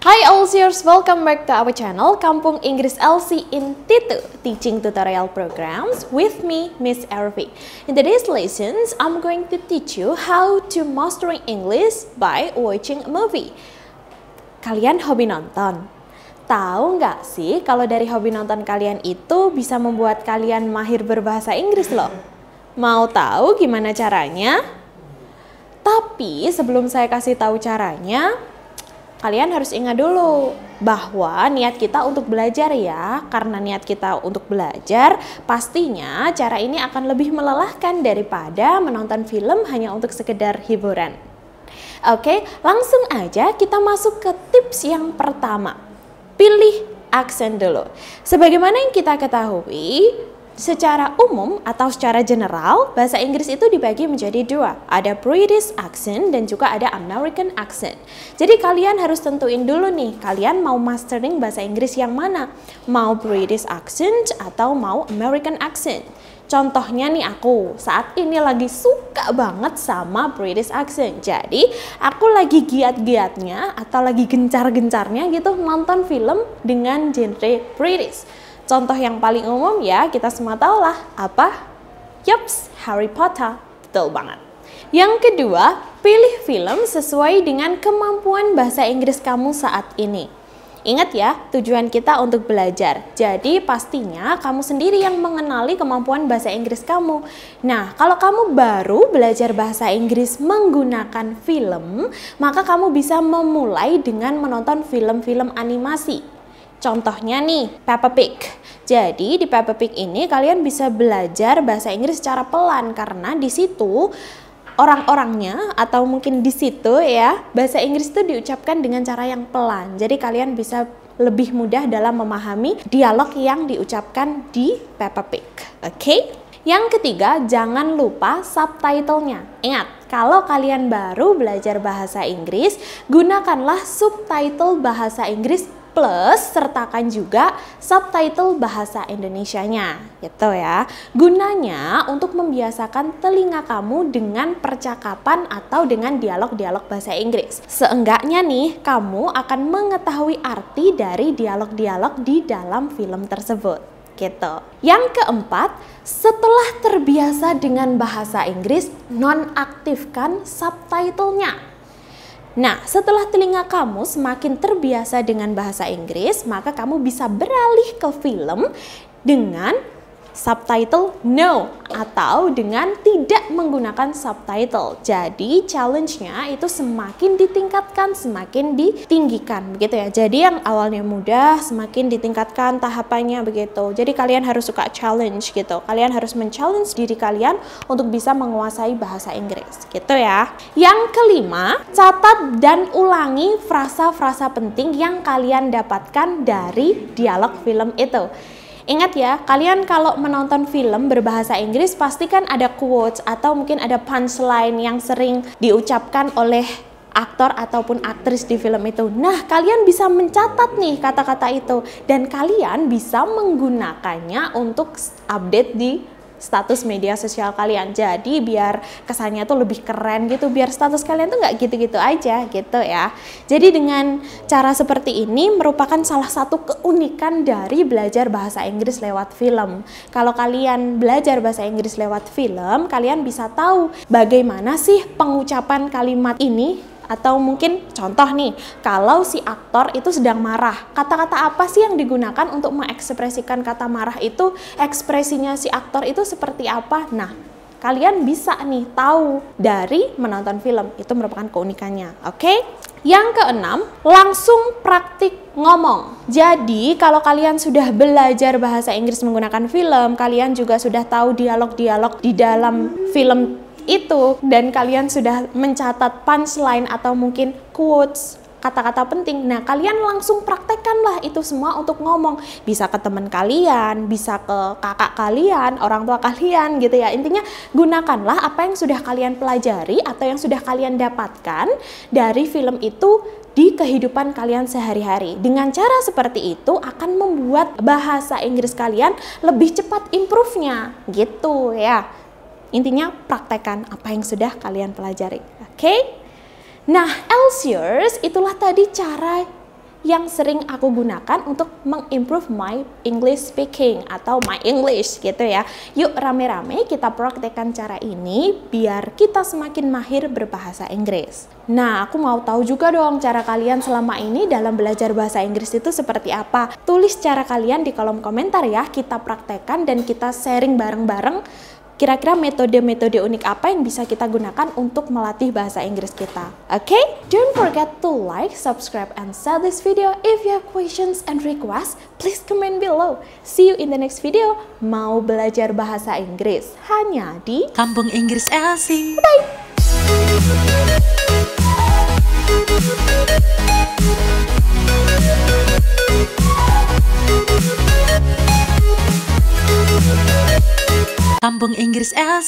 Hi Elsiers, welcome back to our channel Kampung Inggris LC in Titu Teaching Tutorial Programs with me, Miss Ervi. In today's lessons, I'm going to teach you how to mastering English by watching a movie. Kalian hobi nonton? Tahu nggak sih kalau dari hobi nonton kalian itu bisa membuat kalian mahir berbahasa Inggris loh? Mau tahu gimana caranya? Tapi sebelum saya kasih tahu caranya, kalian harus ingat dulu bahwa niat kita untuk belajar ya, karena niat kita untuk belajar, pastinya cara ini akan lebih melelahkan daripada menonton film hanya untuk sekedar hiburan. Oke, langsung aja kita masuk ke tips yang pertama. Pilih aksen dulu. Sebagaimana yang kita ketahui, Secara umum atau secara general, bahasa Inggris itu dibagi menjadi dua. Ada British accent dan juga ada American accent. Jadi kalian harus tentuin dulu nih, kalian mau mastering bahasa Inggris yang mana? Mau British accent atau mau American accent? Contohnya nih aku, saat ini lagi suka banget sama British accent. Jadi, aku lagi giat-giatnya atau lagi gencar-gencarnya gitu nonton film dengan genre British. Contoh yang paling umum ya kita semua tahu lah apa? Yups, Harry Potter. Betul banget. Yang kedua, pilih film sesuai dengan kemampuan bahasa Inggris kamu saat ini. Ingat ya, tujuan kita untuk belajar. Jadi pastinya kamu sendiri yang mengenali kemampuan bahasa Inggris kamu. Nah, kalau kamu baru belajar bahasa Inggris menggunakan film, maka kamu bisa memulai dengan menonton film-film animasi. Contohnya nih, Peppa Pig. Jadi di Peppa Pig ini kalian bisa belajar bahasa Inggris secara pelan karena di situ orang-orangnya atau mungkin di situ ya bahasa Inggris itu diucapkan dengan cara yang pelan. Jadi kalian bisa lebih mudah dalam memahami dialog yang diucapkan di Peppa Pig. Oke? Okay? Yang ketiga, jangan lupa subtitlenya. Ingat, kalau kalian baru belajar bahasa Inggris, gunakanlah subtitle bahasa Inggris plus sertakan juga subtitle bahasa Indonesianya. Gitu ya. Gunanya untuk membiasakan telinga kamu dengan percakapan atau dengan dialog-dialog bahasa Inggris. Seenggaknya nih kamu akan mengetahui arti dari dialog-dialog di dalam film tersebut gitu. Yang keempat, setelah terbiasa dengan bahasa Inggris, nonaktifkan subtitlenya. Nah, setelah telinga kamu semakin terbiasa dengan bahasa Inggris, maka kamu bisa beralih ke film dengan subtitle no atau dengan tidak menggunakan subtitle. Jadi challenge-nya itu semakin ditingkatkan, semakin ditinggikan begitu ya. Jadi yang awalnya mudah semakin ditingkatkan tahapannya begitu. Jadi kalian harus suka challenge gitu. Kalian harus men-challenge diri kalian untuk bisa menguasai bahasa Inggris gitu ya. Yang kelima, catat dan ulangi frasa-frasa penting yang kalian dapatkan dari dialog film itu. Ingat ya, kalian kalau menonton film berbahasa Inggris pasti kan ada quotes atau mungkin ada punchline yang sering diucapkan oleh aktor ataupun aktris di film itu. Nah, kalian bisa mencatat nih kata-kata itu dan kalian bisa menggunakannya untuk update di status media sosial kalian. Jadi biar kesannya tuh lebih keren gitu, biar status kalian tuh nggak gitu-gitu aja gitu ya. Jadi dengan cara seperti ini merupakan salah satu keunikan dari belajar bahasa Inggris lewat film. Kalau kalian belajar bahasa Inggris lewat film, kalian bisa tahu bagaimana sih pengucapan kalimat ini atau mungkin contoh nih, kalau si aktor itu sedang marah, kata-kata apa sih yang digunakan untuk mengekspresikan kata marah itu? Ekspresinya si aktor itu seperti apa? Nah, kalian bisa nih tahu dari menonton film. Itu merupakan keunikannya. Oke? Okay? Yang keenam, langsung praktik ngomong. Jadi, kalau kalian sudah belajar bahasa Inggris menggunakan film, kalian juga sudah tahu dialog-dialog di dalam film itu dan kalian sudah mencatat punchline atau mungkin quotes kata-kata penting. Nah, kalian langsung praktekkanlah itu semua untuk ngomong. Bisa ke teman kalian, bisa ke kakak kalian, orang tua kalian gitu ya. Intinya gunakanlah apa yang sudah kalian pelajari atau yang sudah kalian dapatkan dari film itu di kehidupan kalian sehari-hari. Dengan cara seperti itu akan membuat bahasa Inggris kalian lebih cepat improve-nya gitu ya. Intinya praktekkan apa yang sudah kalian pelajari. Oke? Okay? Nah, Elsiers itulah tadi cara yang sering aku gunakan untuk mengimprove my English speaking atau my English gitu ya. Yuk rame-rame kita praktekkan cara ini biar kita semakin mahir berbahasa Inggris. Nah, aku mau tahu juga dong cara kalian selama ini dalam belajar bahasa Inggris itu seperti apa. Tulis cara kalian di kolom komentar ya, kita praktekkan dan kita sharing bareng-bareng kira-kira metode-metode unik apa yang bisa kita gunakan untuk melatih bahasa Inggris kita. Oke? Okay? Don't forget to like, subscribe, and share this video. If you have questions and requests, please comment below. See you in the next video. Mau belajar bahasa Inggris hanya di Kampung Inggris Elsie. Bye! Inggris